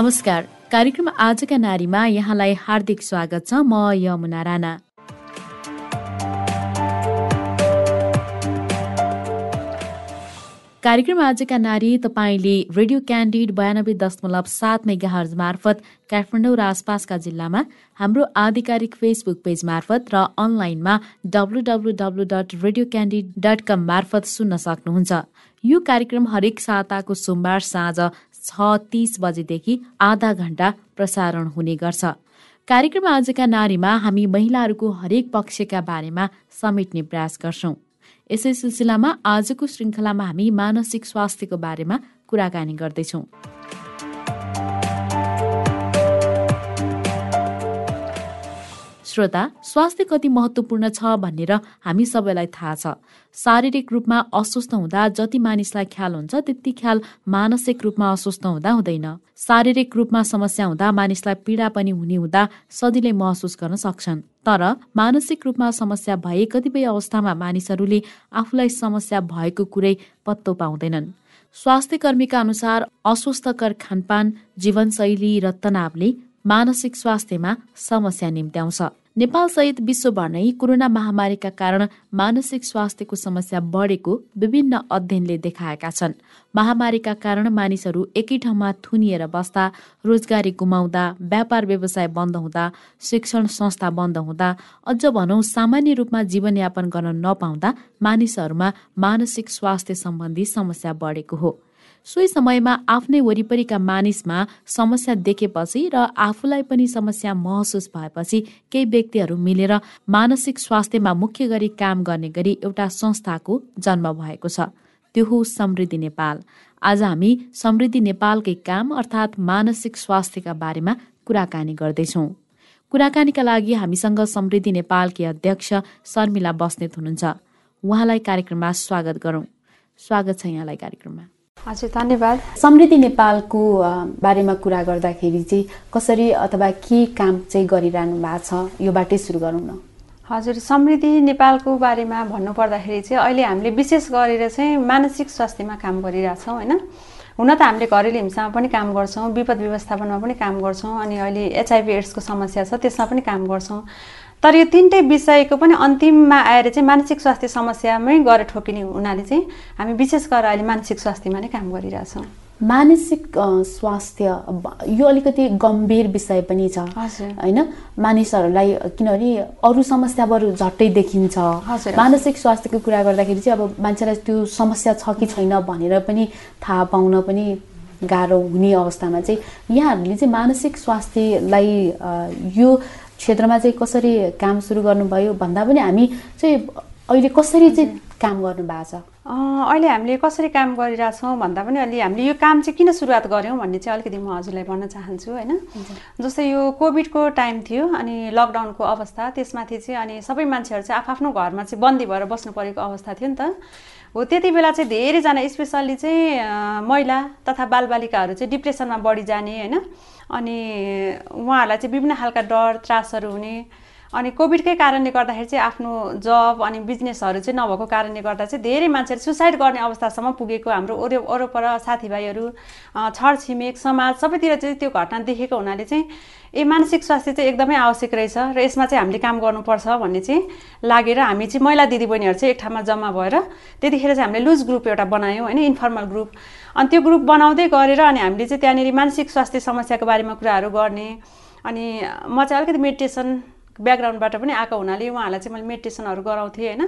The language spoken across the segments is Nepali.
नमस्कार। कार्यक्रम आजका नारीमा यहाँलाई हार्दिक स्वागत छ। म यमुना राणा। कार्यक्रम आजका नारी तपाईँले रेडियो क्यान्डिड बयानब्बे दशमलव सात मेगाहर्ज मार्फत काठमाडौँ र आसपासका जिल्लामा हाम्रो आधिकारिक फेसबुक पेज मार्फत र अनलाइनमा W dot radio candid dot com मार्फत सुन्न सक्नुहुन्छ। यो कार्यक्रम हरेक साताको सोमबार साँझ छ तिस बजेदेखि आधा घण्टा प्रसारण हुने गर्छ। कार्यक्रम आजका नारीमा हामी महिलाहरूको हरेक पक्षका बारेमा समेट्ने प्रयास गर्छौं। यसै सिलसिलामा आजको श्रृङ्खलामा हामी मानसिक स्वास्थ्यको बारेमा कुराकानी गर्दैछौँ। श्रोता स्वास्थ्य कति महत्वपूर्ण छ भनेर हामी सबैलाई थाहा छ। शारीरिक रूपमा अस्वस्थ हुँदा जति मानिसलाई ख्याल हुन्छ त्यति ख्याल मानसिक रूपमा अस्वस्थ हुँदा हुँदैन। शारीरिक रूपमा समस्या हुँदा मानिसलाई पीडा पनि हुने हुँदा सजिलै महसुस गर्न सक्छन्। तर मानसिक रूपमा समस्या भए कतिपय अवस्थामा मानिसहरूले आफूलाई समस्या भएको कुरै पत्तो पाउँदैनन्। स्वास्थ्य कर्मीका अनुसार अस्वस्थकर खानपान जीवनशैली र तनावले मानसिक स्वास्थ्यमा समस्या निम्त्याउँछ। नेपालसहित विश्वभर नै कोरोना महामारीका कारण मानसिक स्वास्थ्यको समस्या बढेको विभिन्न अध्ययनले देखाएका छन्। महामारीका कारण मानिसहरू एकै ठाउँमा थुनिएर बस्दा रोजगारी गुमाउँदा व्यापार व्यवसाय बन्द हुँदा शिक्षण संस्था बन्द हुँदा अझ भनौँ सामान्य रूपमा जीवनयापन गर्न नपाउँदा मानिसहरूमा मानसिक स्वास्थ्य सम्बन्धी समस्या बढेको हो। सोही समयमा आफ्नै वरिपरिका मानिसमा समस्या देखेपछि र आफूलाई पनि समस्या महसुस भएपछि केही व्यक्तिहरू मिलेर मानसिक स्वास्थ्यमा मुख्य गरी काम गर्ने गरी एउटा संस्थाको जन्म भएको छ। त्यो हो समृद्धि नेपाल। आज हामी समृद्धि नेपालकै काम अर्थात् मानसिक स्वास्थ्यका बारेमा कुराकानी गर्दैछौँ। कुराकानीका लागि हामीसँग समृद्धि नेपालकी अध्यक्ष शर्मिला बस्नेत हुनुहुन्छ। उहाँलाई कार्यक्रममा स्वागत गरौँ। स्वागत छ यहाँलाई कार्यक्रममा। हजुर धन्यवाद। समृद्धि नेपालको बारेमा कुरा गर्दाखेरि चाहिँ कसरी अथवा के काम चाहिँ गरिरहनु भएको छ योबाटै सुरु गरौँ न। हजुर समृद्धि नेपालको बारेमा भन्नुपर्दाखेरि चाहिँ अहिले हामीले विशेष गरेर चाहिँ मानसिक स्वास्थ्यमा काम गरिरहेछौँ होइन? हुन त हामीले घरेलु हिंसामा पनि काम गर्छौँ विपद व्यवस्थापनमा पनि काम गर्छौँ अनि अहिले एचआइभी एड्सको समस्या छ त्यसमा पनि काम गर्छौँ। तर यो तिनटै विषयको पनि अन्तिममा आएर चाहिँ मानसिक स्वास्थ्य समस्यामै गएर ठोकिने हुनाले चाहिँ हामी विशेष गरेर अहिले मानसिक स्वास्थ्यमा नै काम गरिरहेछौँ। मानसिक स्वास्थ्य यो अलिकति गम्भीर विषय पनि छ। होइन? मानिसहरूलाई किनभने अरू समस्या बरु झट्टै देखिन्छ। मानसिक स्वास्थ्यको कुरा गर्दाखेरि चाहिँ अब मान्छेलाई त्यो समस्या छ कि छैन भनेर पनि थाहा पाउन पनि गाह्रो हुने अवस्थामा चाहिँ यहाँहरूले चाहिँ मानसिक स्वास्थ्यलाई यो क्षेत्रमा चाहिँ कसरी काम सुरु गर्नुभयो भन्दा पनि हामी चाहिँ अहिले कसरी चाहिँ काम गर्नु भएको छ? अहिले हामीले कसरी काम गरिरहेछौँ भन्दा पनि अलि हामीले यो काम चाहिँ किन सुरुवात गऱ्यौँ भन्ने चाहिँ अलिकति म हजुरलाई भन्न चाहन्छु होइन? जस्तै यो कोभिडको टाइम थियो अनि लकडाउनको अवस्था त्यसमाथि चाहिँ अनि सबै मान्छेहरू चाहिँ आफ्नो घरमा चाहिँ बन्दी भएर बस्नु परेको अवस्था थियो नि त। हो त्यति बेला चाहिँ धेरैजना स्पेसल्ली चाहिँ महिला तथा बालबालिकाहरू चाहिँ डिप्रेसनमा बढी जाने होइन? अनि उहाँहरूलाई चाहिँ विभिन्न खालका डर त्रासहरू हुने अनि कोभिडकै कारणले गर्दाखेरि चाहिँ आफ्नो जब अनि बिजनेसहरू चाहिँ नभएको कारणले गर्दा चाहिँ धेरै मान्छेहरू सुसाइड गर्ने अवस्थासम्म पुगेको हाम्रो ओरे वरपर साथीभाइहरू छरछिमेक समाज सबैतिर चाहिँ त्यो घटना देखेको हुनाले चाहिँ ए मानसिक स्वास्थ्य चाहिँ एकदमै आवश्यक रहेछ र यसमा चाहिँ हामीले काम गर्नुपर्छ भन्ने चाहिँ लागेर हामी चाहिँ महिला दिदीबहिनीहरू चाहिँ एक ठाउँमा जम्मा भएर त्यतिखेर चाहिँ हामीले लुज ग्रुप एउटा बनायौँ होइन इन्फर्मल ग्रुप। अनि त्यो ग्रुप बनाउँदै गरेर अनि हामीले चाहिँ त्यहाँनिर मानसिक स्वास्थ्य समस्याको बारेमा कुराहरू गर्ने अनि म चाहिँ अलिकति मेडिटेसन ब्याकग्राउन्डबाट पनि आएको हुनाले उहाँहरूलाई चाहिँ मैले मेडिटेसनहरू गराउँथेँ होइन?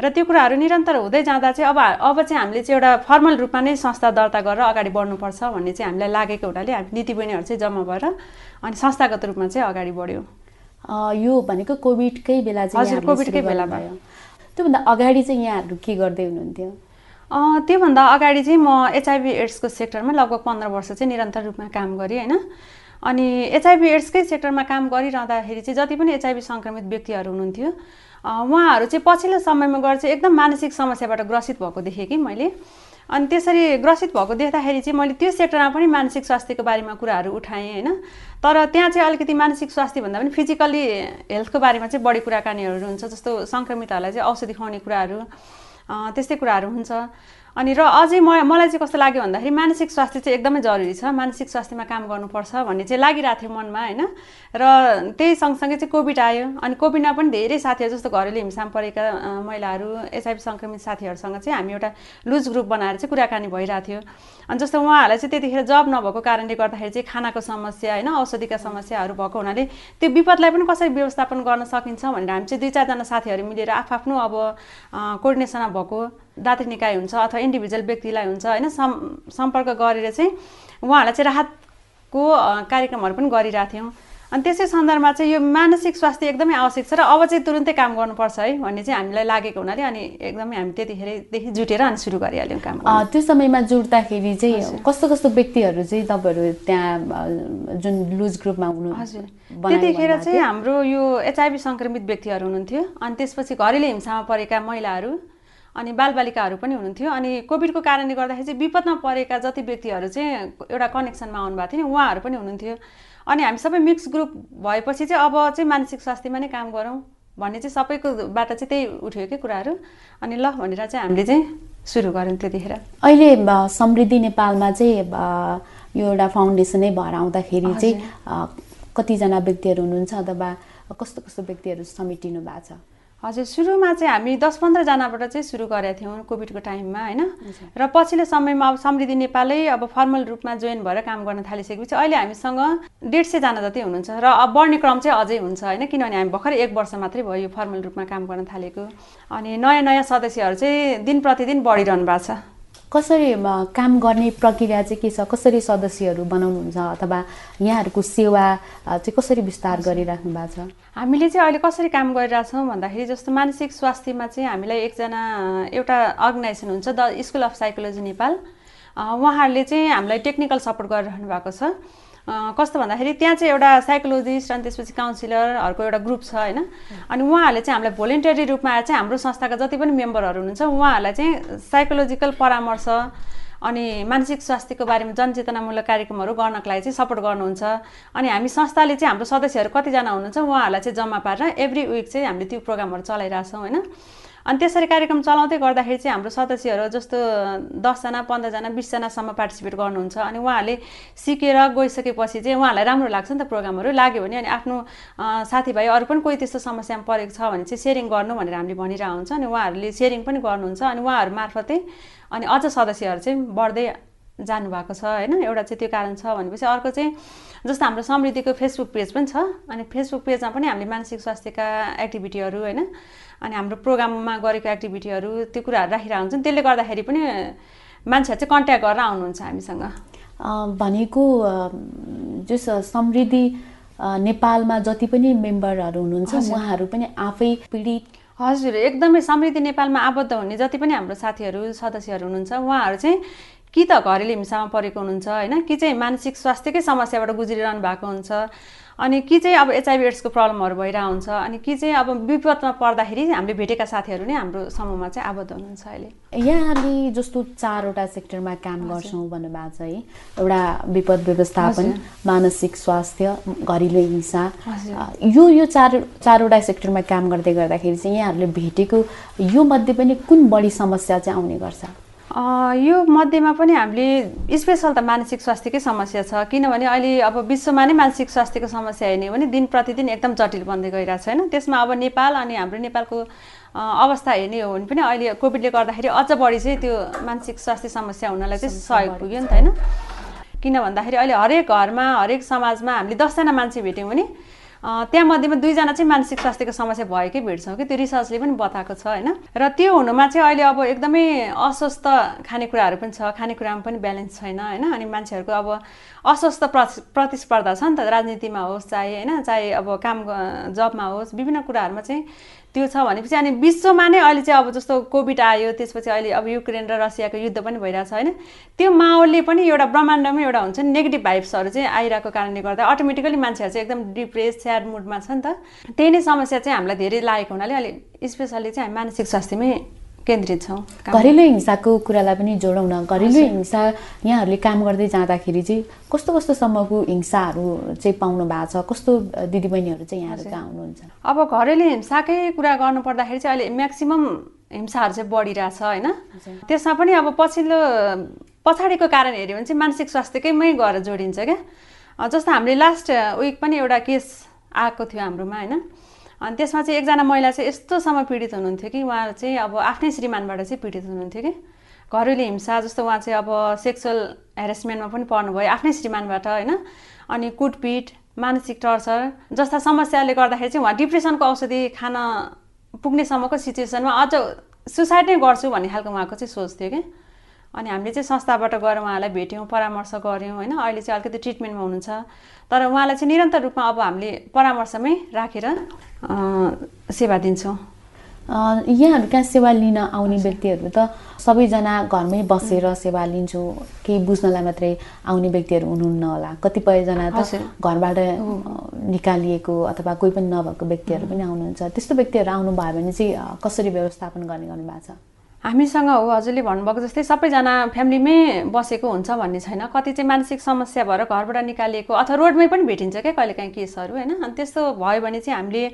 र त्यो कुराहरू निरन्तर हुँदै जाँदा चाहिँ अब अब चाहिँ हामीले चाहिँ एउटा फर्मल रूपमा नै संस्था दर्ता गरेर अगाडि बढ्नुपर्छ भन्ने चाहिँ हामीलाई लागेको हुनाले हामी दिदीबहिनीहरू चाहिँ जम्मा भएर अनि संस्थागत रूपमा चाहिँ अगाडि बढ्यो। यो भनेको कोभिडकै बेला चाहिँ हजुर कोभिडकै बेला भयो। त्योभन्दा अगाडि चाहिँ यहाँहरू के गर्दै हुनुहुन्थ्यो? त्योभन्दा अगाडि चाहिँ म एचआइभी एड्सको सेक्टरमा लगभग पन्ध्र वर्ष चाहिँ निरन्तर रूपमा काम गरेँ होइन? अनि एचआइभी एड्सकै सेक्टरमा काम गरिरहँदाखेरि चाहिँ जति पनि एचआइभी सङ्क्रमित व्यक्तिहरू हुनुहुन्थ्यो उहाँहरू चाहिँ पछिल्लो समयमा गएर चाहिँ एकदम मानसिक समस्याबाट ग्रसित भएको देखेँ कि मैले। अनि त्यसरी ग्रसित भएको देख्दाखेरि चाहिँ मैले त्यो सेक्टरमा पनि मानसिक स्वास्थ्यको बारेमा कुराहरू उठाएँ होइन। तर त्यहाँ चाहिँ अलिकति मानसिक स्वास्थ्य भन्दा पनि फिजिकल्ली हेल्थको बारेमा चाहिँ बढी कुराकानीहरू हुन्छ जस्तो सङ्क्रमितहरूलाई चाहिँ औषधि खुवाउने कुराहरू त्यस्तै कुराहरू हुन्छ। अनि र अझै म मलाई चाहिँ कस्तो लाग्यो भन्दाखेरि मानसिक स्वास्थ्य चाहिँ एकदमै जरुरी छ। मानसिक स्वास्थ्यमा काम गर्नुपर्छ भन्ने चाहिँ लागिरहेको थियो मनमा होइन? र त्यही सँगसँगै चाहिँ कोभिड आयो। अनि कोभिडमा पनि धेरै साथीहरू जस्तो घरेलु हिंसामा परेका महिलाहरू एचआइभी सङ्क्रमित साथीहरूसँग चाहिँ हामी एउटा लुज ग्रुप बनाएर चाहिँ कुराकानी भइरहेको थियो। अनि जस्तो उहाँहरूलाई चाहिँ त्यतिखेर जब नभएको कारणले गर्दाखेरि चाहिँ खानाको समस्या होइन? औषधिका समस्याहरू भएको हुनाले त्यो विपदलाई पनि कसरी व्यवस्थापन गर्न सकिन्छ भनेर हामी चाहिँ दुई चारजना साथीहरू मिलेर आफ्नो अब कोर्डिनेसनमा भएको। दात्री निकाय हुन्छ अथवा इन्डिभिजुअल व्यक्तिलाई हुन्छ होइन सम् सम्पर्क गरेर चाहिँ उहाँहरूलाई चाहिँ राहतको कार्यक्रमहरू पनि गरिरहेको थियौँ। अनि त्यसै सन्दर्भमा चाहिँ यो मानसिक स्वास्थ्य एकदमै आवश्यक छ र अब चाहिँ तुरुन्तै काम गर्नुपर्छ है भन्ने चाहिँ हामीलाई लागेको हुनाले अनि एकदमै हामी त्यतिखेरदेखि जुटेर अनि सुरु गरिहाल्यौँ काम त्यो समयमा जुट्दाखेरि चाहिँ कस्तो कस्तो व्यक्तिहरू चाहिँ तपाईँहरू त्यहाँ जुन लुज ग्रुपमा हुनु हजुर। त्यतिखेर चाहिँ हाम्रो यो एचआइभी सङ्क्रमित व्यक्तिहरू हुनुहुन्थ्यो अनि त्यसपछि घरेलु हिंसामा परेका महिलाहरू अनि बालबालिकाहरू पनि हुनुहुन्थ्यो। अनि कोभिडको कारणले गर्दाखेरि चाहिँ विपदमा परेका जति व्यक्तिहरू चाहिँ एउटा कनेक्सनमा आउनुभएको थियो नि उहाँहरू पनि हुनुहुन्थ्यो। अनि हामी सबै मिक्स ग्रुप भएपछि चाहिँ अब चाहिँ मानसिक स्वास्थ्यमा नै काम गरौँ भन्ने चाहिँ सबैकोबाट चाहिँ त्यही उठ्यो कि कुराहरू। अनि ल भनेर चाहिँ हामीले चाहिँ सुरु गऱ्यौँ त्यतिखेर। अहिले समृद्धि नेपालमा चाहिँ यो एउटा फाउन्डेसनै भएर आउँदाखेरि चाहिँ कतिजना व्यक्तिहरू हुनुहुन्छ अथवा कस्तो कस्तो व्यक्तिहरू समेटिनु भएको छ? हजुर सुरुमा चाहिँ हामी दस पन्ध्रजनाबाट चाहिँ सुरु गरेका थियौँ कोभिडको टाइममा होइन? र पछिल्लो समयमा अब समृद्धि नेपालै अब फर्मल रूपमा जोइन भएर काम गर्न थालिसकेपछि अहिले हामीसँग डेढ सयजना जति हुनुहुन्छ र अब बढ्ने क्रम चाहिँ अझै हुन्छ होइन? किनभने हामी भर्खर एक वर्ष मात्रै भयो यो फर्मल रूपमा काम गर्न थालेको। अनि नयाँ नयाँ सदस्यहरू चाहिँ दिन प्रतिदिन बढिरहनु भएको छ। कसरी काम गर्ने प्रक्रिया चाहिँ के छ? कसरी सदस्यहरू बनाउनुहुन्छ अथवा यहाँहरूको सेवा चाहिँ कसरी विस्तार गरिराख्नु भएको छ? हामीले चाहिँ अहिले कसरी काम गरिरहेछौँ भन्दाखेरि जस्तो मानसिक स्वास्थ्यमा चाहिँ हामीलाई एकजना एउटा अर्गनाइजेसन हुन्छ the school of psychology Nepal. उहाँहरूले चाहिँ हामीलाई टेक्निकल सपोर्ट गरिरहनु भएको छ। कस्तो भन्दाखेरि त्यहाँ चाहिँ एउटा साइकोलोजिस्ट अनि त्यसपछि काउन्सिलरहरूको एउटा ग्रुप छ होइन? अनि उहाँहरूले चाहिँ हामीलाई भोलिन्टरी रूपमा आएर चाहिँ हाम्रो संस्थाका जति पनि मेम्बरहरू हुनुहुन्छ उहाँहरूलाई चाहिँ साइकोलोजिकल परामर्श अनि मानसिक स्वास्थ्यको बारेमा जनचेतनामूलक कार्यक्रमहरू गर्नको लागि चाहिँ सपोर्ट गर्नुहुन्छ। अनि हामी संस्थाले चाहिँ हाम्रो सदस्यहरू कतिजना हुनुहुन्छ उहाँहरूलाई चाहिँ जम्मा पारेर एभ्री विक चाहिँ हामीले त्यो प्रोग्रामहरू चलाइरहेछौँ होइन? अनि त्यसरी कार्यक्रम चलाउँदै गर्दाखेरि चाहिँ हाम्रो सदस्यहरू जस्तो दसजना पन्ध्रजना बिसजनासम्म पार्टिसिपेट गर्नुहुन्छ अनि उहाँहरूले सिकेर गइसकेपछि चाहिँ उहाँहरूलाई राम्रो लाग्छ नि त प्रोग्रामहरू। लाग्यो भने अनि आफ्नो साथीभाइ अरू पनि कोही त्यस्तो समस्यामा परेको छ भने चाहिँ सेयरिङ गर्नु भनेर हामीले भनिरहेको हुन्छ अनि उहाँहरूले सेयरिङ पनि गर्नुहुन्छ अनि उहाँहरू मार्फतै अनि अझ सदस्यहरू चाहिँ बढ्दै जानुभएको छ होइन। एउटा चाहिँ त्यो कारण छ भनेपछि अर्को चाहिँ जस्तो हाम्रो समृद्धिको फेसबुक पेज पनि छ अनि फेसबुक पेजमा पनि हामीले मानसिक स्वास्थ्यका एक्टिभिटीहरू होइन अनि हाम्रो प्रोग्राममा गरेको एक्टिभिटीहरू त्यो कुराहरू राखिरहेको हुन्छ त्यसले गर्दाखेरि पनि मान्छेहरू चाहिँ कन्ट्याक्ट गरेर आउनुहुन्छ हामीसँग। भनेको जस समृद्धि नेपालमा जति पनि मेम्बरहरू हुनुहुन्छ उहाँहरू पनि आफै पीडित। हजुर एकदमै समृद्धि नेपालमा आबद्ध हुने जति पनि हाम्रो साथीहरू सदस्यहरू हुनुहुन्छ उहाँहरू चाहिँ कि त घरेलु हिंसामा परेको हुनुहुन्छ होइन? कि चाहिँ मानसिक स्वास्थ्यकै समस्याबाट गुज्रिरहनु भएको हुन्छ अनि कि चाहिँ अब एचआइभी एड्सको प्रब्लमहरू भइरहेको हुन्छ अनि कि चाहिँ अब विपदमा पर्दाखेरि हामीले भेटेका साथीहरू नै हाम्रो समूहमा चाहिँ आबद्ध हुनुहुन्छ अहिले। यहाँले जस्तो चारवटा सेक्टरमा काम गर्छौँ भन्नुभएको छ है। एउटा विपद व्यवस्थापन मानसिक स्वास्थ्य घरेलु हिंसा यो यो चार चारवटा सेक्टरमा काम गर्दै गर्दाखेरि चाहिँ यहाँहरूले भेटेको यो मध्ये पनि कुन बढी समस्या चाहिँ आउने गर्छ? यो मध्येमा पनि हामीले स्पेसल त मानसिक स्वास्थ्यकै समस्या छ। किनभने अहिले अब विश्वमा नै मानसिक स्वास्थ्यको समस्या हेर्ने भने दिन प्रतिदिन एकदम जटिल बन्दै गइरहेको छ होइन? त्यसमा अब नेपाल अनि हाम्रो नेपालको अवस्था हेर्ने हो भने पनि अहिले कोभिडले गर्दाखेरि अझ बढी चाहिँ त्यो मानसिक स्वास्थ्य समस्या हुनलाई चाहिँ सहयोग पुग्यो नि त होइन? किन भन्दाखेरि अहिले हरेक घरमा हरेक समाजमा हामीले दसजना मान्छे भेट्यौँ भने त्यहाँ मध्येमा दुईजना चाहिँ मानसिक स्वास्थ्यको समस्या भएकै भेट्छौँ कि त्यो रिसर्चले पनि बताएको छ होइन? र त्यो हुनुमा चाहिँ अहिले अब एकदमै अस्वस्थ खानेकुराहरू पनि छ खानेकुरामा पनि ब्यालेन्स छैन होइन? अनि मान्छेहरूको अब अस्वस्थ प्रतिस्पर्धा छ नि त राजनीतिमा होस् चाहे होइन? चाहे अब काम जबमा होस् विभिन्न कुराहरूमा चाहिँ त्यो छ भनेपछि अनि विश्वमा नै अहिले चाहिँ अब जस्तो कोभिड आयो त्यसपछि अहिले अब युक्रेन र रसियाको युद्ध पनि भइरहेको छ होइन। त्यो माहौलले पनि एउटा ब्रह्माण्डमै एउटा हुन्छ नेगेटिभ भाइब्सहरू चाहिँ आइरहेको कारणले गर्दा अटोमेटिकली मान्छेहरू चाहिँ एकदम डिप्रेस स्याड मुडमा छ नि त। त्यही नै समस्या चाहिँ हामीलाई धेरै लागेको हुनाले अहिले स्पेसल्ली चाहिँ हामी मानसिक स्वास्थ्यमै केन्द्रित छौँ। घरेलु हिंसाको कुरालाई पनि जोडौँ न। घरेलु हिंसा यहाँहरूले काम गर्दै जाँदाखेरि चाहिँ कस्तो कस्तोसम्मको हिंसाहरू चाहिँ पाउनु भएको छ? कस्तो दिदीबहिनीहरू चाहिँ यहाँहरू कहाँ आउनुहुन्छ अब घरेलु हिंसाकै कुरा गर्नु पर्दाखेरि चाहिँ अहिले म्याक्सिमम् हिंसाहरू चाहिँ बढिरहेछ होइन? त्यसमा पनि अब पछिल्लो पछाडिको कारण हेऱ्यो भने चाहिँ मानसिक स्वास्थ्यकैमै गएर जोडिन्छ क्या। जस्तो हामीले लास्ट विक पनि एउटा केस आएको थियो हाम्रोमा होइन? अनि त्यसमा चाहिँ एकजना महिला चाहिँ यस्तोसम्म पीडित हुनुहुन्थ्यो कि उहाँ चाहिँ अब आफ्नै श्रीमानबाट चाहिँ पीडित हुनुहुन्थ्यो कि? घरेलु हिंसा जस्तो उहाँ चाहिँ अब सेक्सुअल हेरेसमेन्टमा पनि पर्नुभयो आफ्नै श्रीमानबाट होइन? अनि कुटपिट मानसिक टर्चर जस्ता समस्याले गर्दाखेरि चाहिँ उहाँ डिप्रेसनको औषधि खान पुग्नेसम्मको सिचुएसनमा अझ सुसाइड नै गर्छु भन्ने खालको उहाँको चाहिँ सोच थियो कि? अनि हामीले चाहिँ संस्थाबाट गएर उहाँलाई भेट्यौँ परामर्श गऱ्यौँ होइन? अहिले चाहिँ अलिकति ट्रिटमेन्टमा हुनुहुन्छ। तर उहाँलाई चाहिँ निरन्तर रूपमा अब हामीले परामर्शमै राखेर सेवा दिन्छौँ। यहाँहरू कहाँ सेवा लिन आउने व्यक्तिहरू त सबैजना घरमै बसेर सेवा लिन्छु। केही बुझ्नलाई मात्रै आउने व्यक्तिहरू हुनुहुन्न होला। कतिपयजना त घरबाट निकालिएको अथवा कोही पनि नभएको व्यक्तिहरू पनि आउनुहुन्छ। त्यस्तो व्यक्तिहरू आउनुभयो भने चाहिँ कसरी व्यवस्थापन गर्ने गर्नु भएको छ? हामीसँग हो हजुरले भन्नुभएको जस्तै सबैजना फ्यामिलीमै बसेको हुन्छ भन्ने छैन। कति चाहिँ मानसिक समस्या भएर घरबाट निकालिएको अथवा रोडमै पनि भेटिन्छ क्या कहिलेकाहीँ केसहरू होइन? अनि त्यस्तो भयो भने चाहिँ हामीले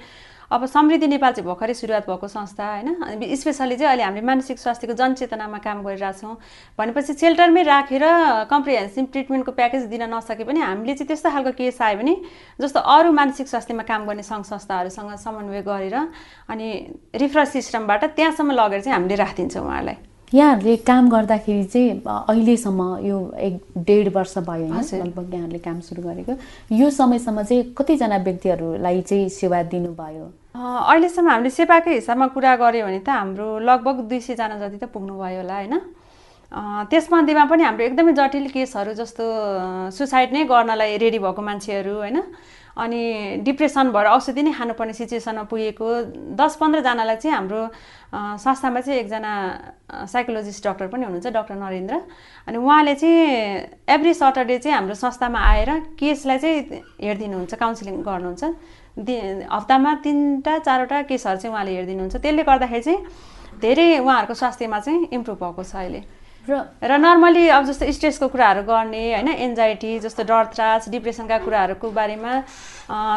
अब समृद्धि नेपाल चाहिँ भर्खरै सुरुवात भएको संस्था होइन। स्पेसली चाहिँ अहिले हामीले मानसिक स्वास्थ्यको जनचेतनामा काम गरिरहेछौँ भनेपछि सेल्टरमै राखेर कम्प्रिहेन्सिभ ट्रिटमेन्टको प्याकेज दिन नसके पनि हामीले चाहिँ त्यस्तो खालको केस आयो भने जस्तो अरू मानसिक स्वास्थ्यमा काम गर्ने सङ्घ संस्थाहरूसँग समन्वय गरेर अनि रिफरल सिस्टमबाट त्यहाँसम्म लगेर चाहिँ हामीले राखिदिन्छौँ उहाँलाई। यहाँहरूले काम गर्दाखेरि चाहिँ अहिलेसम्म यो एक डेढ वर्ष भयो लगभग यहाँहरूले काम सुरु गरेको। यो समयसम्म चाहिँ कतिजना व्यक्तिहरूलाई चाहिँ सेवा दिनुभयो? अहिलेसम्म हामीले सेवाकै हिसाबमा कुरा गऱ्यो भने त हाम्रो लगभग दुई सयजना जति त पुग्नुभयो होला होइन? त्यसमध्येमा पनि हाम्रो एकदमै जटिल केसहरू जस्तो सुसाइड नै गर्नलाई रेडी भएको मान्छेहरू होइन? अनि डिप्रेसन भएर औषधि नै खानुपर्ने सिचुएसनमा पुगेको दस पन्ध्रजनालाई चाहिँ हाम्रो संस्थामा चाहिँ एकजना साइकोलोजिस्ट डक्टर पनि हुनुहुन्छ डक्टर नरेन्द्र। अनि उहाँले चाहिँ एभ्री सटरडे चाहिँ हाम्रो संस्थामा आएर केसलाई चाहिँ हेरिदिनुहुन्छ काउन्सिलिङ गर्नुहुन्छ। दि हप्तामा तिनवटा चारवटा केसहरू चाहिँ उहाँले हेरिदिनुहुन्छ। त्यसले गर्दाखेरि चाहिँ धेरै उहाँहरूको स्वास्थ्यमा चाहिँ इम्प्रुभ भएको छ अहिले। र र नर्मली अब जस्तो स्ट्रेसको कुराहरू गर्ने होइन एन्जाइटी जस्तो डर त्रास डिप्रेसनका कुराहरूको बारेमा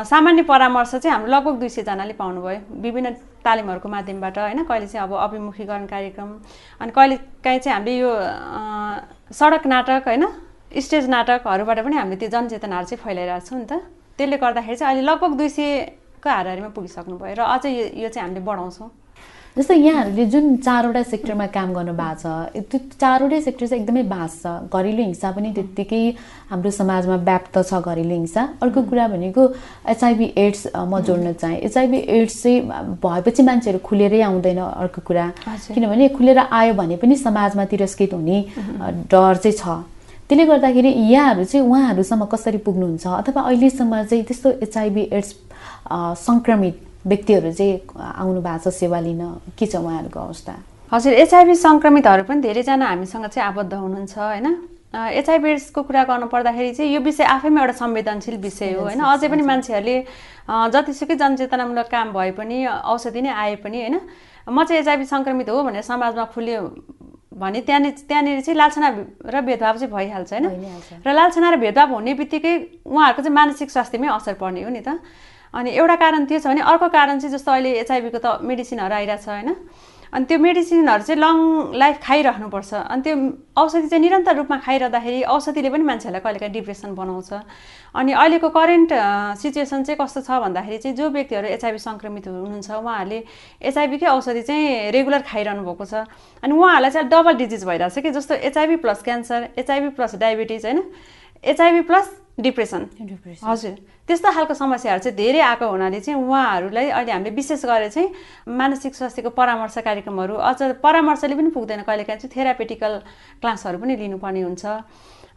सामान्य परामर्श चाहिँ हाम्रो लगभग दुई सयजनाले पाउनुभयो। विभिन्न तालिमहरूको माध्यमबाट होइन कहिले चाहिँ अब अभिमुखीकरण कार्यक्रम अनि कहिले काहीँ चाहिँ हामीले यो सडक नाटक होइन स्टेज नाटकहरूबाट पनि हामीले त्यो जनचेतनाहरू चाहिँ फैलाइरहेको छौँ नि त। त्यसले गर्दाखेरि चाहिँ अहिले लगभग दुई सयको हाराहारीमा पुगिसक्नु भयो र अझै यो चाहिँ हामीले बढाउँछौँ। जस्तै यहाँहरूले जुन चारवटा सेक्टरमा काम गर्नु भएको छ त्यो चारवटै सेक्टर चाहिँ एकदमै भास्ट छ। घरेलु हिंसा पनि त्यत्तिकै हाम्रो समाजमा व्याप्त छ घरेलु हिंसा। अर्को कुरा भनेको एचआइभी एड्स म जोड्न चाहेँ। एचआइभी एड्स चाहिँ भएपछि मान्छेहरू खुलेरै आउँदैन अर्को कुरा। किनभने खुलेर आयो भने पनि समाजमा तिरस्कृत हुने डर चाहिँ छ। त्यसले गर्दाखेरि यहाँहरू चाहिँ उहाँहरूसम्म कसरी पुग्नुहुन्छ? अथवा अहिलेसम्म चाहिँ त्यस्तो एचआइभी एड्स सङ्क्रमित व्यक्तिहरू चाहिँ आउनु भएको छ सेवा लिन। के छ उहाँहरूको अवस्था? हजुर एचआइभी सङ्क्रमितहरू पनि धेरैजना हामीसँग चाहिँ आबद्ध हुनुहुन्छ होइन? एचआइभी एड्सको कुरा गर्नु पर्दाखेरि चाहिँ यो विषय आफैमा एउटा संवेदनशील विषय हो होइन? अझै पनि मान्छेहरूले जतिसुकै जनचेतनामूलक काम भए पनि औषधि नै आए पनि होइन? म चाहिँ एचआइभी सङ्क्रमित हो भनेर समाजमा खुल्यो भने त्यहाँनिर त्यहाँनिर चाहिँ लालछना र भेदभाव चाहिँ भइहाल्छ होइन? र लालछना र भेदभाव हुने बित्तिकै उहाँहरूको चाहिँ मानसिक स्वास्थ्यमै असर पर्ने हो नि त। अनि एउटा कारण त्यो छ भने अर्को कारण चाहिँ जस्तो अहिले एचआइभीको त मेडिसिनहरू आइरहेछ होइन। अनि त्यो मेडिसिनहरू चाहिँ लङ लाइफ खाइरहनुपर्छ। अनि त्यो औषधि चाहिँ निरन्तर रूपमा खाइरहँदाखेरि औषधिले पनि मान्छेहरूलाई कहिलेकाहीँ डिप्रेसन बनाउँछ। अनि अहिलेको करेन्ट सिचुएसन चाहिँ कस्तो छ भन्दाखेरि चाहिँ जो व्यक्तिहरू एचआइभी सङ्क्रमित हुनुहुन्छ उहाँहरूले एचआइभीकै औषधि चाहिँ रेगुलर खाइरहनु भएको छ। अनि उहाँहरूलाई चाहिँ डबल डिजिज भइरहेछ कि जस्तो HIV plus cancer HIV plus diabetes होइन? HIV plus depression. हजुर। त्यस्तो खालको समस्याहरू चाहिँ धेरै आएको हुनाले चाहिँ उहाँहरूलाई अहिले हामीले विशेष गरेर चाहिँ मानसिक स्वास्थ्यको परामर्श कार्यक्रमहरू अझ परामर्शले पनि पुग्दैन कहिलेकाहीँ चाहिँ थेरापेटिकल क्लासहरू पनि लिनुपर्ने हुन्छ।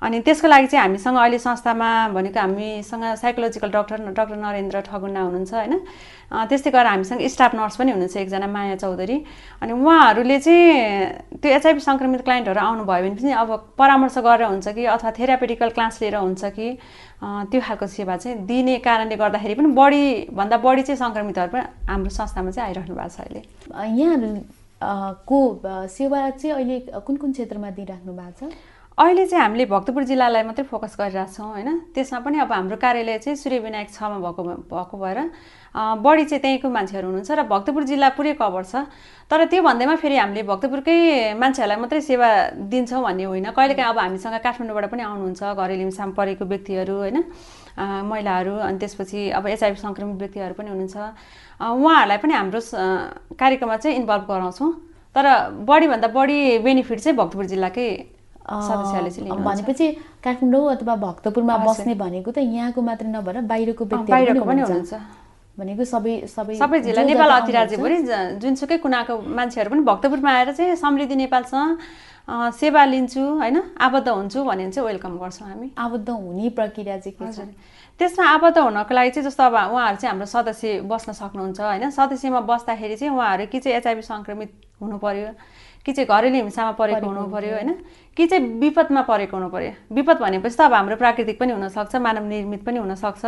अनि त्यसको लागि चाहिँ हामीसँग अहिले संस्थामा भनेको हामीसँग psychological doctor doctor Narendra Thagunna हुनुहुन्छ होइन। त्यस्तै गरेर हामीसँग स्टाफ नर्स पनि हुनुहुन्छ एकजना माया चौधरी। अनि उहाँहरूले चाहिँ त्यो एचआइभी सङ्क्रमित क्लाइन्टहरू आउनुभयो भने पनि अब परामर्श गरेर हुन्छ कि अथवा थेरापेटिकल क्लास लिएर हुन्छ कि त्यो खालको सेवा चाहिँ दिने कारणले गर्दाखेरि पनि बढीभन्दा बढी चाहिँ सङ्क्रमितहरू पनि हाम्रो संस्थामा चाहिँ आइरहनु भएको छ अहिले। यहाँहरू को सेवा चाहिँ अहिले कुन कुन क्षेत्रमा दिइराख्नु भएको छ? अहिले चाहिँ हामीले भक्तपुर जिल्लालाई मात्रै फोकस गरिरहेछौँ होइन? त्यसमा पनि अब हाम्रो कार्यालय चाहिँ सूर्य विनायक छमा भएको भएको भएर बढी चाहिँ त्यहीँको मान्छेहरू हुनुहुन्छ र भक्तपुर जिल्ला पुरै कभर छ। तर त्यो भन्दैमा फेरि हामीले भक्तपुरकै मान्छेहरूलाई मात्रै सेवा दिन्छौँ भन्ने होइन। कहिलेकाहीँ अब हामीसँग काठमाडौँबाट पनि आउनुहुन्छ घरेलु हिंसामा परेको व्यक्तिहरू होइन? महिलाहरू अनि त्यसपछि अब एचआइभी सङ्क्रमित व्यक्तिहरू पनि हुनुहुन्छ। उहाँहरूलाई पनि हाम्रो कार्यक्रममा चाहिँ इन्भल्भ गराउँछौँ। तर बढीभन्दा बढी बेनिफिट चाहिँ भक्तपुर जिल्लाकै भनेपछि काठमाडौँ अथवा भक्तपुरमा बस्ने भनेको त यहाँको मात्रै नभएर बाहिरको पनि हुनुहुन्छ। भनेको सबै सबै सबै जिल्ला नेपाल अधिराज्यभरि जुनसुकै कुनाको मान्छेहरू पनि भक्तपुरमा आएर चाहिँ समृद्धि नेपालसँग सेवा लिन्छु होइन? आबद्ध हुन्छु भने चाहिँ वेलकम गर्छौँ हामी। आबद्ध हुने प्रक्रिया चाहिँ के छ? त्यसमा आबद्ध हुनको लागि चाहिँ जस्तो अब उहाँहरू चाहिँ हाम्रो सदस्य बस्न सक्नुहुन्छ होइन? सदस्यमा बस्दाखेरि चाहिँ उहाँहरू कि चाहिँ एचआइभी सङ्क्रमित हुनु पऱ्यो कि चाहिँ घरेलु हिंसामा परेको हुनु पऱ्यो होइन? कि चाहिँ विपदमा परेको हुनु पऱ्यो विपद भनेपछि त अब हाम्रो प्राकृतिक पनि हुनसक्छ मानव निर्मित पनि हुनसक्छ।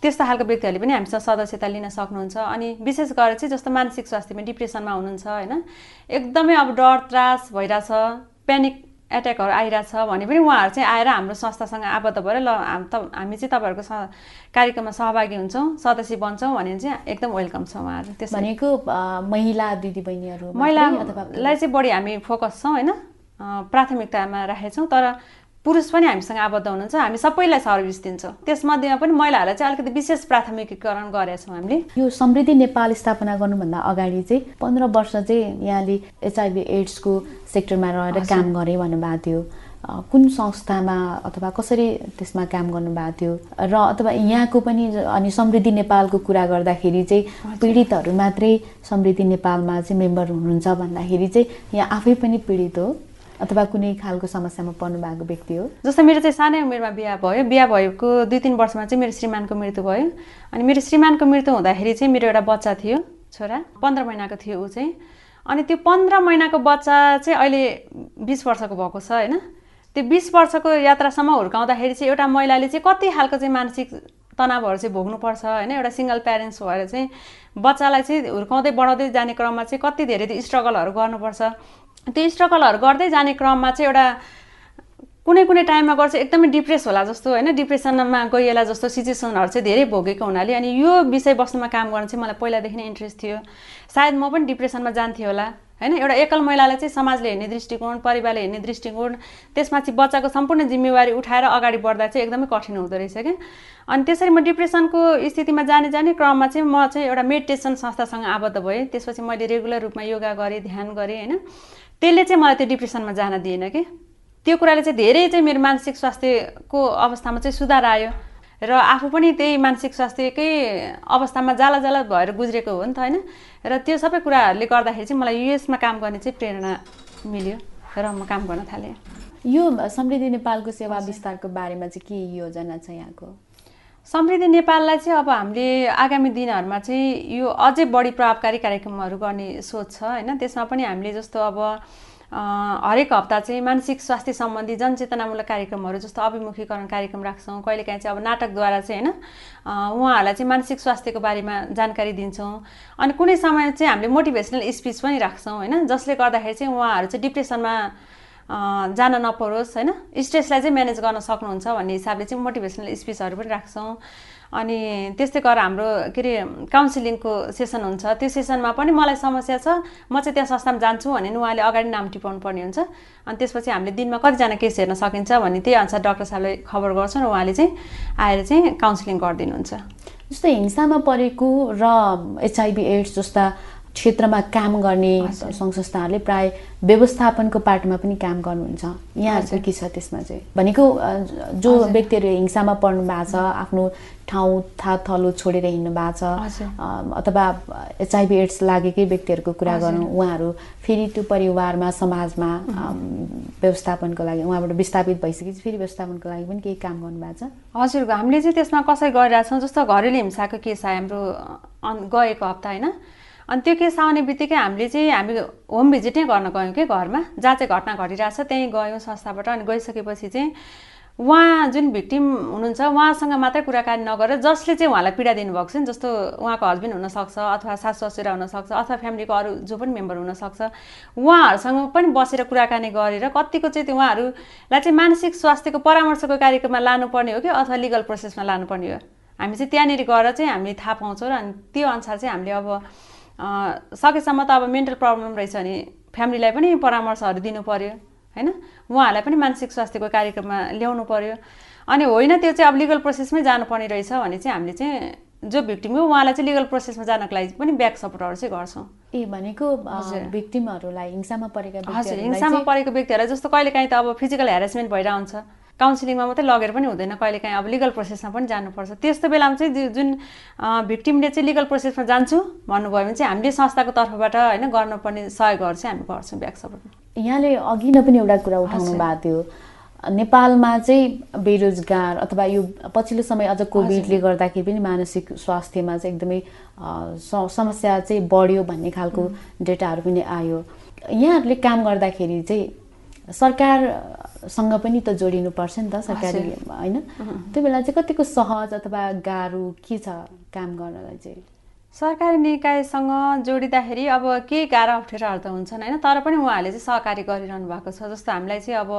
त्यस्तो खालको व्यक्तिहरूले पनि हामीसँग सदस्यता लिन सक्नुहुन्छ। अनि विशेष गरेर चाहिँ जस्तो मानसिक स्वास्थ्यमा डिप्रेसनमा हुनुहुन्छ होइन? एकदमै अब डर त्रास भइरहेछ। प्यानिक एट्याकहरू आइरहेछ भने पनि उहाँहरू चाहिँ आएर हाम्रो संस्थासँग आबद्ध भएर ल हामी चाहिँ तपाईँहरूको कार्यक्रममा सहभागी हुन्छौँ सदस्य बन्छौँ भने चाहिँ एकदम वेलकम छ उहाँहरू। त्यस भनेको महिला दिदीबहिनीहरू महिलालाई चाहिँ बढी हामी फोकस छौँ होइन? प्राथमिकतामा राखेछौँ तर पुरुष पनि हामीसँग आबद्ध हुनुहुन्छ हामी सबैलाई सर्भिस दिन्छौँ। त्यसमध्येमा पनि महिलाहरूलाई चाहिँ अलिकति विशेष प्राथमिकीकरण गरेका छौँ हामीले। यो समृद्धि नेपाल स्थापना गर्नुभन्दा अगाडि चाहिँ पन्ध्र वर्ष चाहिँ यहाँले एचआइभी एड्सको सेक्टरमा रहेर काम गरेँ भन्नुभएको थियो। कुन संस्थामा अथवा कसरी त्यसमा काम गर्नुभएको थियो? र अथवा यहाँको पनि अनि समृद्धि नेपालको कुरा गर्दाखेरि चाहिँ पीडितहरू मात्रै समृद्धि नेपालमा चाहिँ मेम्बर हुनुहुन्छ भन्दाखेरि चाहिँ यहाँ आफै पनि पीडित हो। अथवा कुनै खालको समस्यामा पर्नु भएको व्यक्ति हो। जस्तो मेरो चाहिँ सानै उमेरमा बिहा भयो बिहा भएको दुई तिन वर्षमा चाहिँ मेरो श्रीमानको मृत्यु भयो। अनि मेरो श्रीमानको मृत्यु हुँदाखेरि चाहिँ मेरो एउटा बच्चा थियो छोरा। पन्ध्र महिनाको थियो ऊ चाहिँ। अनि त्यो पन्ध्र महिनाको बच्चा चाहिँ अहिले बिस वर्षको भएको छ होइन? त्यो बिस वर्षको यात्रासम्म हुर्काउँदाखेरि चाहिँ एउटा महिलाले चाहिँ कति खालको चाहिँ मानसिक तनावहरू चाहिँ भोग्नुपर्छ होइन? एउटा सिङ्गल प्यारेन्ट्स भएर चाहिँ बच्चालाई चाहिँ हुर्काउँदै बढाउँदै जाने क्रममा चाहिँ कति धेरै स्ट्रगलहरू गर्नुपर्छ। त्यो स्ट्रगलहरू गर्दै जाने क्रममा चाहिँ एउटा कुनै कुनै टाइममा गर्छ एकदमै डिप्रेस होला जस्तो होइन? डिप्रेसनमा गइएला जस्तो सिचुएसनहरू चाहिँ धेरै भोगेको हुनाले अनि यो विषय वस्तुमा काम गर्न चाहिँ मलाई पहिलादेखि नै इन्ट्रेस्ट थियो। सायद म पनि डिप्रेसनमा जान्थेँ होला होइन? एउटा एकल महिलालाई चाहिँ समाजले हेर्ने दृष्टिकोण परिवारले हेर्ने दृष्टिकोण त्यसमा चाहिँ बच्चाको सम्पूर्ण जिम्मेवारी उठाएर अगाडि बढ्दा चाहिँ एकदमै कठिन हुँदो रहेछ क्या। अनि त्यसरी म डिप्रेसनको स्थितिमा जाने जाने क्रममा चाहिँ म चाहिँ एउटा मेडिटेसन संस्थासँग आबद्ध भएँ। त्यसपछि मैले रेगुलर रूपमा योगा गरेँ ध्यान गरेँ होइन? त्यसले चाहिँ मलाई त्यो डिप्रेसनमा जान दिएन कि। त्यो कुराले चाहिँ धेरै चाहिँ मेरो मानसिक स्वास्थ्यको अवस्थामा चाहिँ सुधार आयो। र आफू पनि त्यही मानसिक स्वास्थ्यकै अवस्थामा जाला जाला भएर गुज्रेको हो नि त होइन। र त्यो सबै कुराहरूले गर्दाखेरि चाहिँ मलाई युएसमा काम गर्ने चाहिँ प्रेरणा मिल्यो र म काम गर्न थालेँ। यो समृद्धि नेपालको सेवा विस्तारको बारेमा चाहिँ के योजना छ यहाँको? समृद्धि नेपाललाई चाहिँ अब हामीले आगामी दिनहरूमा चाहिँ यो अझै बढी प्रभावकारी कार्यक्रमहरू गर्ने सोच छ होइन? त्यसमा पनि हामीले जस्तो अब हरेक हप्ता चाहिँ मानसिक स्वास्थ्य सम्बन्धी जनचेतनामूलक कार्यक्रमहरू जस्तो अभिमुखीकरण कार्यक्रम राख्छौँ। कहिलेकाहीँ चाहिँ अब नाटकद्वारा चाहिँ होइन? उहाँहरूलाई चाहिँ मानसिक स्वास्थ्यको बारेमा जानकारी दिन्छौँ। अनि कुनै समय चाहिँ हामीले मोटिभेसनल स्पिच पनि राख्छौँ होइन? जसले गर्दाखेरि चाहिँ उहाँहरू चाहिँ डिप्रेसनमा जान नपरोस् होइन? स्ट्रेसलाई चाहिँ म्यानेज गर्न सक्नुहुन्छ भन्ने हिसाबले चाहिँ मोटिभेसनल स्पिचहरू पनि राख्छौँ। अनि त्यस्तै गरेर हाम्रो के अरे काउन्सिलिङको सेसन हुन्छ। त्यो सेसनमा पनि मलाई समस्या छ। म चाहिँ त्यहाँ संस्थामा जान्छु भने उहाँले अगाडि नाम टिपाउनु पर्ने हुन्छ। अनि त्यसपछि हामीले दिनमा कतिजना केस हेर्न सकिन्छ भन्ने त्यही अनुसार डाक्टर साहबलाई खबर गर्छौँ र उहाँले चाहिँ आएर चाहिँ काउन्सिलिङ गरिदिनुहुन्छ। जस्तै हिंसामा परेको र एचआइभी एड्स जस्ता क्षेत्रमा काम गर्ने सङ्घ संस्थाहरूले प्राय व्यवस्थापनको पाटोमा पनि काम गर्नुहुन्छ। यहाँहरू चाहिँ के छ त्यसमा चाहिँ? भनेको जो व्यक्तिहरू हिंसामा पर्नु भएको छ आफ्नो ठाउँ था थलो छोडेर हिँड्नु भएको छ अथवा एचआइभी एड्स लागेकै व्यक्तिहरूको कुरा गरौँ उहाँहरू फेरि त्यो परिवारमा समाजमा व्यवस्थापनको लागि उहाँबाट विस्थापित भइसकेपछि फेरि व्यवस्थापनको लागि पनि केही काम गर्नुभएको छ। हजुर हामीले चाहिँ त्यसमा कसरी गरिरहेछौँ जस्तो घरेलु हिंसाको केस आयो हाम्रो गएको हप्ता होइन? अनि त्यो केस आउने बित्तिकै हामीले चाहिँ हामी होम भिजिटै गर्न गयौँ कि घरमा? जहाँ चाहिँ घटना घटिरहेछ त्यहीँ गयौँ संस्थाबाट अनि गइसकेपछि चाहिँ उहाँ जुन भिक्टिम हुनुहुन्छ उहाँसँग मात्रै कुराकानी नगरेर जसले चाहिँ उहाँलाई पीडा दिनुभएको छ नि जस्तो उहाँको हस्बेन्ड हुनसक्छ अथवा सासु ससुरा हुनसक्छ अथवा फ्यामिलीको अरू जो पनि मेम्बर हुनसक्छ उहाँहरूसँग पनि बसेर कुराकानी गरेर कतिको चाहिँ त्यो उहाँहरूलाई चाहिँ मानसिक स्वास्थ्यको परामर्शको कार्यक्रममा लानुपर्ने हो कि अथवा लिगल प्रोसेसमा लानुपर्ने हो? हामी चाहिँ त्यहाँनिर गएर चाहिँ हामीले थाहा पाउँछौँ र अनि त्यो अनुसार चाहिँ हामीले अब सकेसम्म त अब मेन्टल प्रब्लम रहेछ भने फ्यामिलीलाई पनि परामर्शहरू दिनु पऱ्यो होइन? उहाँहरूलाई पनि मानसिक स्वास्थ्यको कार्यक्रममा ल्याउनु पऱ्यो अनि होइन त्यो चाहिँ अब लिगल प्रोसेसमै जानुपर्ने रहेछ भने चाहिँ हामीले चाहिँ जो भिक्टिम हो उहाँलाई चाहिँ लिगल प्रोसेसमा जानको लागि पनि ब्याक सपोर्टहरू चाहिँ गर्छौँ। ए भनेको भिक्टिमहरूलाई हिंसामा परेका हजुर हिंसामा परेको व्यक्तिहरूलाई जस्तो कहिलेकाहीँ त अब फिजिकल हेरेसमेन्ट भइरहेको हुन्छ काउन्सिलिङमा मात्रै लगेर पनि हुँदैन कहिलेकाहीँ अब लिगल प्रोसेसमा पनि जानुपर्छ। त्यस्तो बेलामा चाहिँ जुन भिक्टिमले चाहिँ लिगल प्रोसेसमा जान्छु भन्नुभयो भने चाहिँ हामीले संस्थाको तर्फबाट होइन गर्नुपर्ने सहयोगहरू चाहिँ हामी गर्छौँ ब्याक सपोर्ट यहाँले अघि नै पनि एउटा कुरा उठाउनु भएको थियो। नेपालमा चाहिँ बेरोजगार अथवा यो पछिल्लो समय अझ कोभिडले गर्दाखेरि पनि मानसिक स्वास्थ्यमा चाहिँ एकदमै समस्या चाहिँ बढ्यो भन्ने खालको डेटाहरू पनि आयो। यहाँहरूले काम गर्दाखेरि चाहिँ सरकारसँग पनि त जोडिनु पर्छ नि त सरकारी होइन। त्यो बेला चाहिँ कतिको सहज अथवा गाह्रो के छ काम गर्नलाई चाहिँ? सरकारी निकायसँग जोडिँदाखेरि अब केही गाह्रो अप्ठ्याराहरू त हुन्छन् होइन तर पनि उहाँहरूले चाहिँ सहकारी गरिरहनु भएको छ जस्तो हामीलाई चाहिँ अब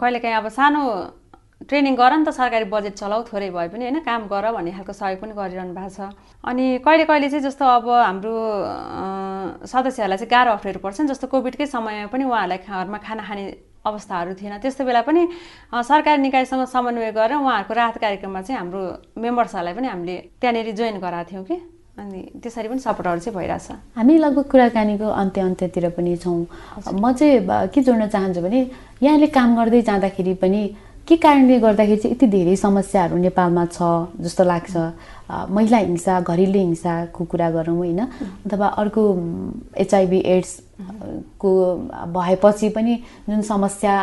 कहिलेकाहीँ अब सानो ट्रेनिङ गर नि त सरकारी बजेट चलाऊ थोरै भए पनि होइन काम गर भन्ने खालको सहयोग पनि गरिरहनु भएको छ। अनि कहिले कहिले चाहिँ जस्तो अब हाम्रो सदस्यहरूलाई चाहिँ गाह्रो अप्ठ्यारो पर्छ नि जस्तो कोभिडकै समयमा पनि उहाँहरूलाई घरमा खाना खाने अवस्थाहरू थिएन। त्यस्तो बेला पनि सरकारी निकायसँग समन्वय गरेर उहाँहरूको राहत कार्यक्रममा चाहिँ हाम्रो मेम्बर्सहरूलाई पनि हामीले त्यहाँनिर जोइन गराएको थियौँ कि। अनि त्यसरी पनि सपोर्टहरू चाहिँ भइरहेछ हामी लगभग कुराकानीको अन्त्य अन्त्यतिर पनि छौँ। म चाहिँ के जोड्न चाहन्छु भने यहाँले काम गर्दै जाँदाखेरि पनि के कारणले गर्दाखेरि चाहिँ यति धेरै समस्याहरू नेपालमा छ जस्तो लाग्छ? महिला हिंसा घरेलु हिंसाको कुरा गरौँ होइन? अथवा अर्को एचआइभी एड्सको भएपछि पनि जुन समस्या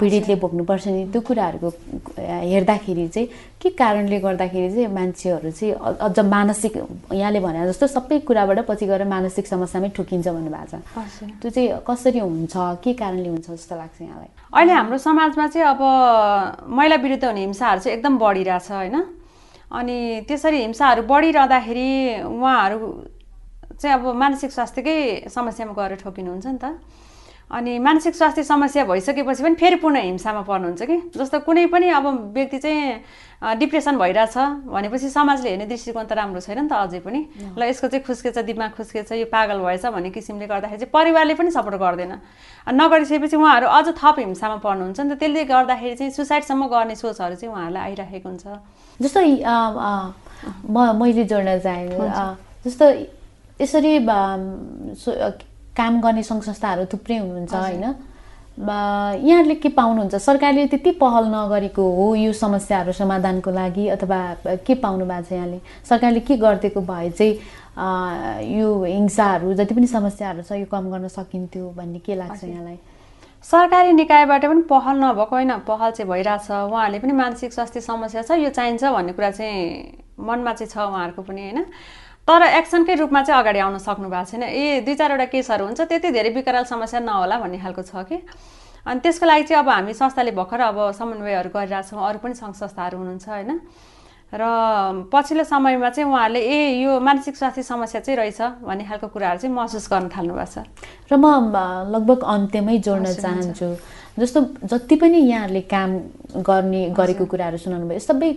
पीडितले भोग्नुपर्छ नि त्यो कुराहरूको हेर्दाखेरि चाहिँ के कारणले गर्दाखेरि चाहिँ मान्छेहरू चाहिँ अझ मानसिक यहाँले भने जस्तो सबै कुराबाट पछि गएर मानसिक समस्यामै ठुकिन्छ भन्नुभएको छ। त्यो चाहिँ कसरी हुन्छ के कारणले हुन्छ जस्तो लाग्छ यहाँलाई? अहिले हाम्रो समाजमा चाहिँ अब महिला विरुद्ध हुने हिंसाहरू चाहिँ एकदम बढिरहेछ होइन? अनि त्यसरी हिंसाहरू बढिरहँदाखेरि उहाँहरू चाहिँ अब मानसिक स्वास्थ्यकै समस्यामा गएर ठोकिनुहुन्छ नि त। अनि मानसिक स्वास्थ्य समस्या भइसकेपछि पनि फेरि पुनः हिंसामा पर्नुहुन्छ कि? जस्तो कुनै पनि अब व्यक्ति चाहिँ डिप्रेसन भइरहेछ भनेपछि समाजले हेर्ने दृष्टिकोण त राम्रो छैन नि त अझै पनि। ल यसको चाहिँ खुस्केछ दिमाग खुस्केछ यो पागल भएछ भन्ने किसिमले गर्दाखेरि चाहिँ परिवारले पनि सपोर्ट गर्दैन। नगरिसकेपछि उहाँहरू अझ थप हिंसामा पर्नुहुन्छ नि त। त्यसले गर्दाखेरि चाहिँ सुसाइडसम्म गर्ने सोचहरू चाहिँ उहाँहरूलाई आइरहेको हुन्छ। जस्तो म मैले जोड्न चाहेँ जस्तो यसरी काम गर्ने सङ्घ संस्थाहरू थुप्रै हुनुहुन्छ होइन? यहाँहरूले के पाउनुहुन्छ? सरकारले त्यति पहल नगरेको हो यो समस्याहरू समाधानको लागि अथवा के पाउनु भएको छ यहाँले? सरकारले के गरिदिएको भए चाहिँ यो हिंसाहरू जति पनि समस्याहरू छ यो कम गर्न सकिन्थ्यो भन्ने के लाग्छ यहाँलाई? सरकारी निकायबाट पनि पहल नभएको होइन पहल चाहिँ भइरहेछ। उहाँहरूले पनि मानसिक स्वास्थ्य समस्या छ यो चाहिन्छ भन्ने कुरा चाहिँ मनमा चाहिँ छ उहाँहरूको पनि होइन? तर एक्सनकै रूपमा चाहिँ अगाडि आउन सक्नु भएको छैन। ए दुई चारवटा केसहरू हुन्छ त्यति धेरै विकराल समस्या नहोला भन्ने खालको छ कि? अनि त्यसको लागि चाहिँ अब हामी संस्थाले भर्खर अब समन्वयहरू गरिरहेछौँ अरू पनि सङ्घ संस्थाहरू हुनुहुन्छ होइन? र पछिल्लो समयमा चाहिँ उहाँहरूले ए यो मानसिक स्वास्थ्य समस्या चाहिँ रहेछ भन्ने खालको कुराहरू चाहिँ महसुस गर्न थाल्नु भएको छ। र म लगभग अन्त्यमै जोड्न चाहन्छु। जस्तो जति पनि यहाँहरूले काम गर्ने गरेको कुराहरू सुनाउनु भयो सबै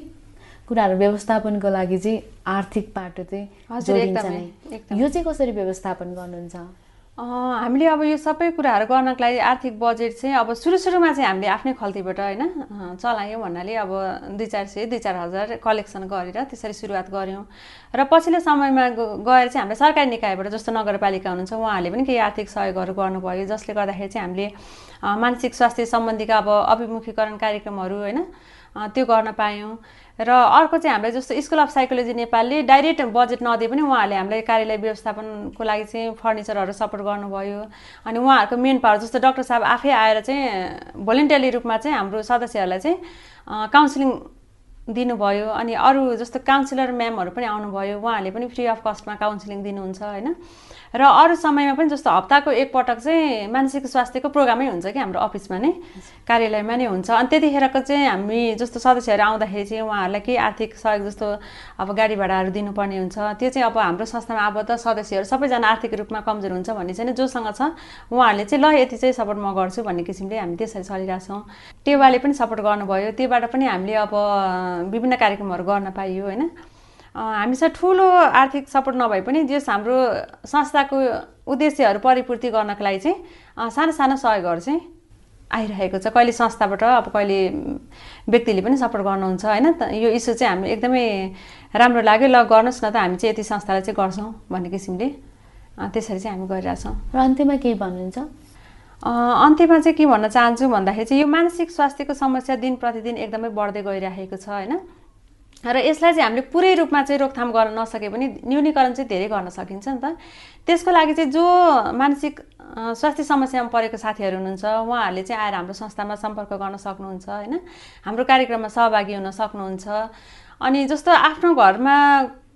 कुराहरू व्यवस्थापनको लागि चाहिँ आर्थिक पाटो चाहिँ जोडिन्छ नै। यो चाहिँ कसरी व्यवस्थापन गर्नुहुन्छ? हामीले अब यो सबै कुराहरू गर्नको लागि आर्थिक बजेट चाहिँ अब सुरु सुरुमा चाहिँ हामीले आफ्नै खल्तीबाट होइन चलायौँ भन्नाले अब दुई चार सय दुई चार हजार कलेक्सन गरेर त्यसरी सुरुवात गऱ्यौँ। र पछिल्लो समयमा गएर चाहिँ हामीले सरकारी निकायबाट जस्तो नगरपालिका हुनुहुन्छ उहाँहरूले पनि केही आर्थिक सहयोगहरू गर्नुभयो जसले गर्दाखेरि चाहिँ हामीले मानसिक स्वास्थ्य सम्बन्धीका अब अभिमुखीकरण कार्यक्रमहरू होइन त्यो गर्न पायौँ। र अर्को चाहिँ हामीलाई जस्तो स्कुल अफ साइकोलोजी नेपालले डाइरेक्ट बजेट नदिए पनि उहाँहरूले हामीलाई कार्यालय व्यवस्थापनको लागि चाहिँ फर्निचरहरू सपोर्ट गर्नुभयो। अनि उहाँहरूको मेन पावर जस्तो डक्टर साहब आफै आएर चाहिँ भोलिन्टियरली रूपमा चाहिँ हाम्रो सदस्यहरूलाई चाहिँ काउन्सिलिङ दिनुभयो। अनि अरू जस्तो काउन्सिलर म्यामहरू पनि आउनुभयो। उहाँहरूले पनि फ्री अफ कस्टमा काउन्सिलिङ दिनुहुन्छ होइन? र अरू समयमा पनि जस्तो हप्ताको एकपटक चाहिँ मानसिक स्वास्थ्यको प्रोग्रामै हुन्छ कि हाम्रो अफिसमा नै? कार्यालयमा नै हुन्छ। अनि त्यतिखेरको चाहिँ हामी जस्तो सदस्यहरू आउँदाखेरि चाहिँ उहाँहरूलाई केही आर्थिक सहयोग जस्तो अब गाडी भाडाहरू दिनुपर्ने हुन्छ। त्यो चाहिँ अब हाम्रो संस्थामा आबद्ध सदस्यहरू सबैजना आर्थिक रूपमा कमजोर हुन्छ भन्ने चाहिँ जोसँग छ। उहाँहरूले चाहिँ ल यति चाहिँ सपोर्ट म गर्छु भन्ने किसिमले हामी त्यसरी चलिरहेछौँ। टेवाले पनि सपोर्ट गर्नुभयो। त्योबाट पनि हामीले अब विभिन्न कार्यक्रमहरू गर्न पाइयो होइन? हामीसँग ठुलो आर्थिक सपोर्ट नभए पनि जस हाम्रो संस्थाको उद्देश्यहरू परिपूर्ति गर्नको लागि चाहिँ सानो सानो सहयोगहरू चाहिँ आइरहेको छ। कहिले संस्थाबाट अब कहिले व्यक्तिले पनि सपोर्ट गर्नुहुन्छ होइन? यो इस्यु चाहिँ हामी एकदमै राम्रो लाग्यो। ल गर्नुहोस् न त हामी चाहिँ यति संस्थालाई चाहिँ गर्छौँ भन्ने किसिमले त्यसरी चाहिँ हामी गरिरहेछौँ। र अन्त्यमा केही भन्नुहुन्छ? अन्त्यमा चाहिँ के भन्न चाहन्छु भन्दाखेरि चाहिँ यो मानसिक स्वास्थ्यको समस्या दिन प्रतिदिन एकदमै बढ्दै गइरहेको छ होइन? र यसलाई चाहिँ हामीले पुरै रूपमा चाहिँ रोकथाम गर्न नसके पनि न्यूनीकरण चाहिँ धेरै गर्न सकिन्छ नि त। त्यसको लागि चाहिँ जो मानसिक स्वास्थ्य समस्यामा परेको साथीहरू हुनुहुन्छ उहाँहरूले चाहिँ आएर हाम्रो संस्थामा सम्पर्क गर्न सक्नुहुन्छ होइन? हाम्रो कार्यक्रममा सहभागी हुन सक्नुहुन्छ। अनि जस्तो आफ्नो घरमा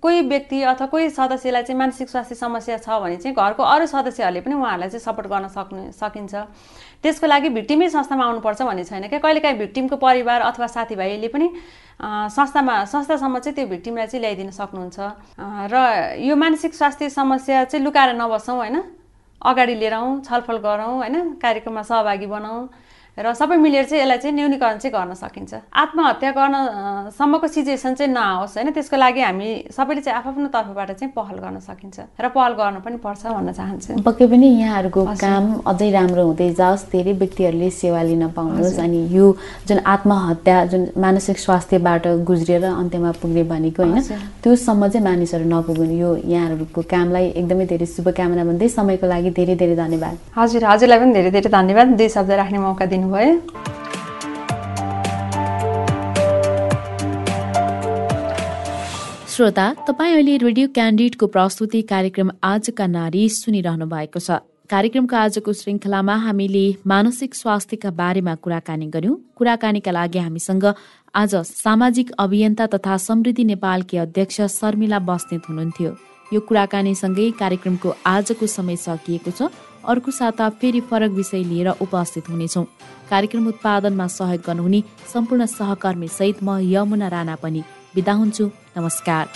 कोही व्यक्ति अथवा कोही सदस्यलाई चाहिँ मानसिक स्वास्थ्य समस्या छ भने चाहिँ घरको अरू सदस्यहरूले पनि उहाँहरूलाई चाहिँ सपोर्ट गर्न सक्नु सकिन्छ। त्यसको लागि भिक्टिमै संस्थामा आउनुपर्छ भन्ने छैन क्या। कहिलेकाहीँ भिक्टिमको परिवार अथवा साथीभाइले पनि संस्थामा संस्थासम्म चाहिँ त्यो भिक्टिमलाई चाहिँ ल्याइदिन सक्नुहुन्छ। र यो मानसिक स्वास्थ्य समस्या चाहिँ लुकाएर नबसौँ होइन? अगाडि लिएर आउँ छलफल गरौँ होइन? कार्यक्रममा सहभागी बनाउँ। र सबै मिलेर चाहिँ यसलाई चाहिँ न्यूनीकरण चाहिँ गर्न सकिन्छ। आत्महत्या गर्न सम्मको सिचुएसन चाहिँ नआओस् होइन? त्यसको लागि हामी सबैले चाहिँ आफ्नो तर्फबाट चाहिँ पहल गर्न सकिन्छ र पहल गर्नु पनि पर्छ भन्न चाहन्छु। पक्कै पनि यहाँहरूको काम अझै राम्रो हुँदै जाओस्। धेरै व्यक्तिहरूले सेवा लिन पाउनुहोस् अनि यो जुन आत्महत्या जुन मानसिक स्वास्थ्यबाट गुज्रिएर अन्त्यमा पुग्ने भनेको होइन? त्योसम्म चाहिँ मानिसहरू नपुग्नु। यो यहाँहरूको कामलाई एकदमै धेरै शुभकामना भन्दै समयको लागि धेरै धेरै धन्यवाद। हजुर हजुरलाई पनि धेरै धेरै धन्यवाद। दुई शब्द राख्ने मौका दिनु दिनुभयो श्रोता तपाईँ अहिले रेडियो क्यान्डिडको प्रस्तुति कार्यक्रम आजका नारी सुनिरहनु भएको छ। कार्यक्रमको आजको श्रृङ्खलामा हामीले मानसिक स्वास्थ्यका बारेमा कुराकानी गर्यौं। कुराकानीका लागि हामीसँग आज सामाजिक अभियन्ता तथा समृद्धि नेपालकी अध्यक्ष शर्मिला बस्नेत हुनुहुन्थ्यो। यो कुराकानीसँगै कार्यक्रमको आजको समय सकिएको छ। अर्को साता फेरि फरक विषय लिएर उपस्थित हुनेछौँ। कार्यक्रम उत्पादनमा सहयोग गर्नुहुने सम्पूर्ण सहकर्मी सहित म यमुना राणा पनि बिदा हुन्छु। नमस्कार।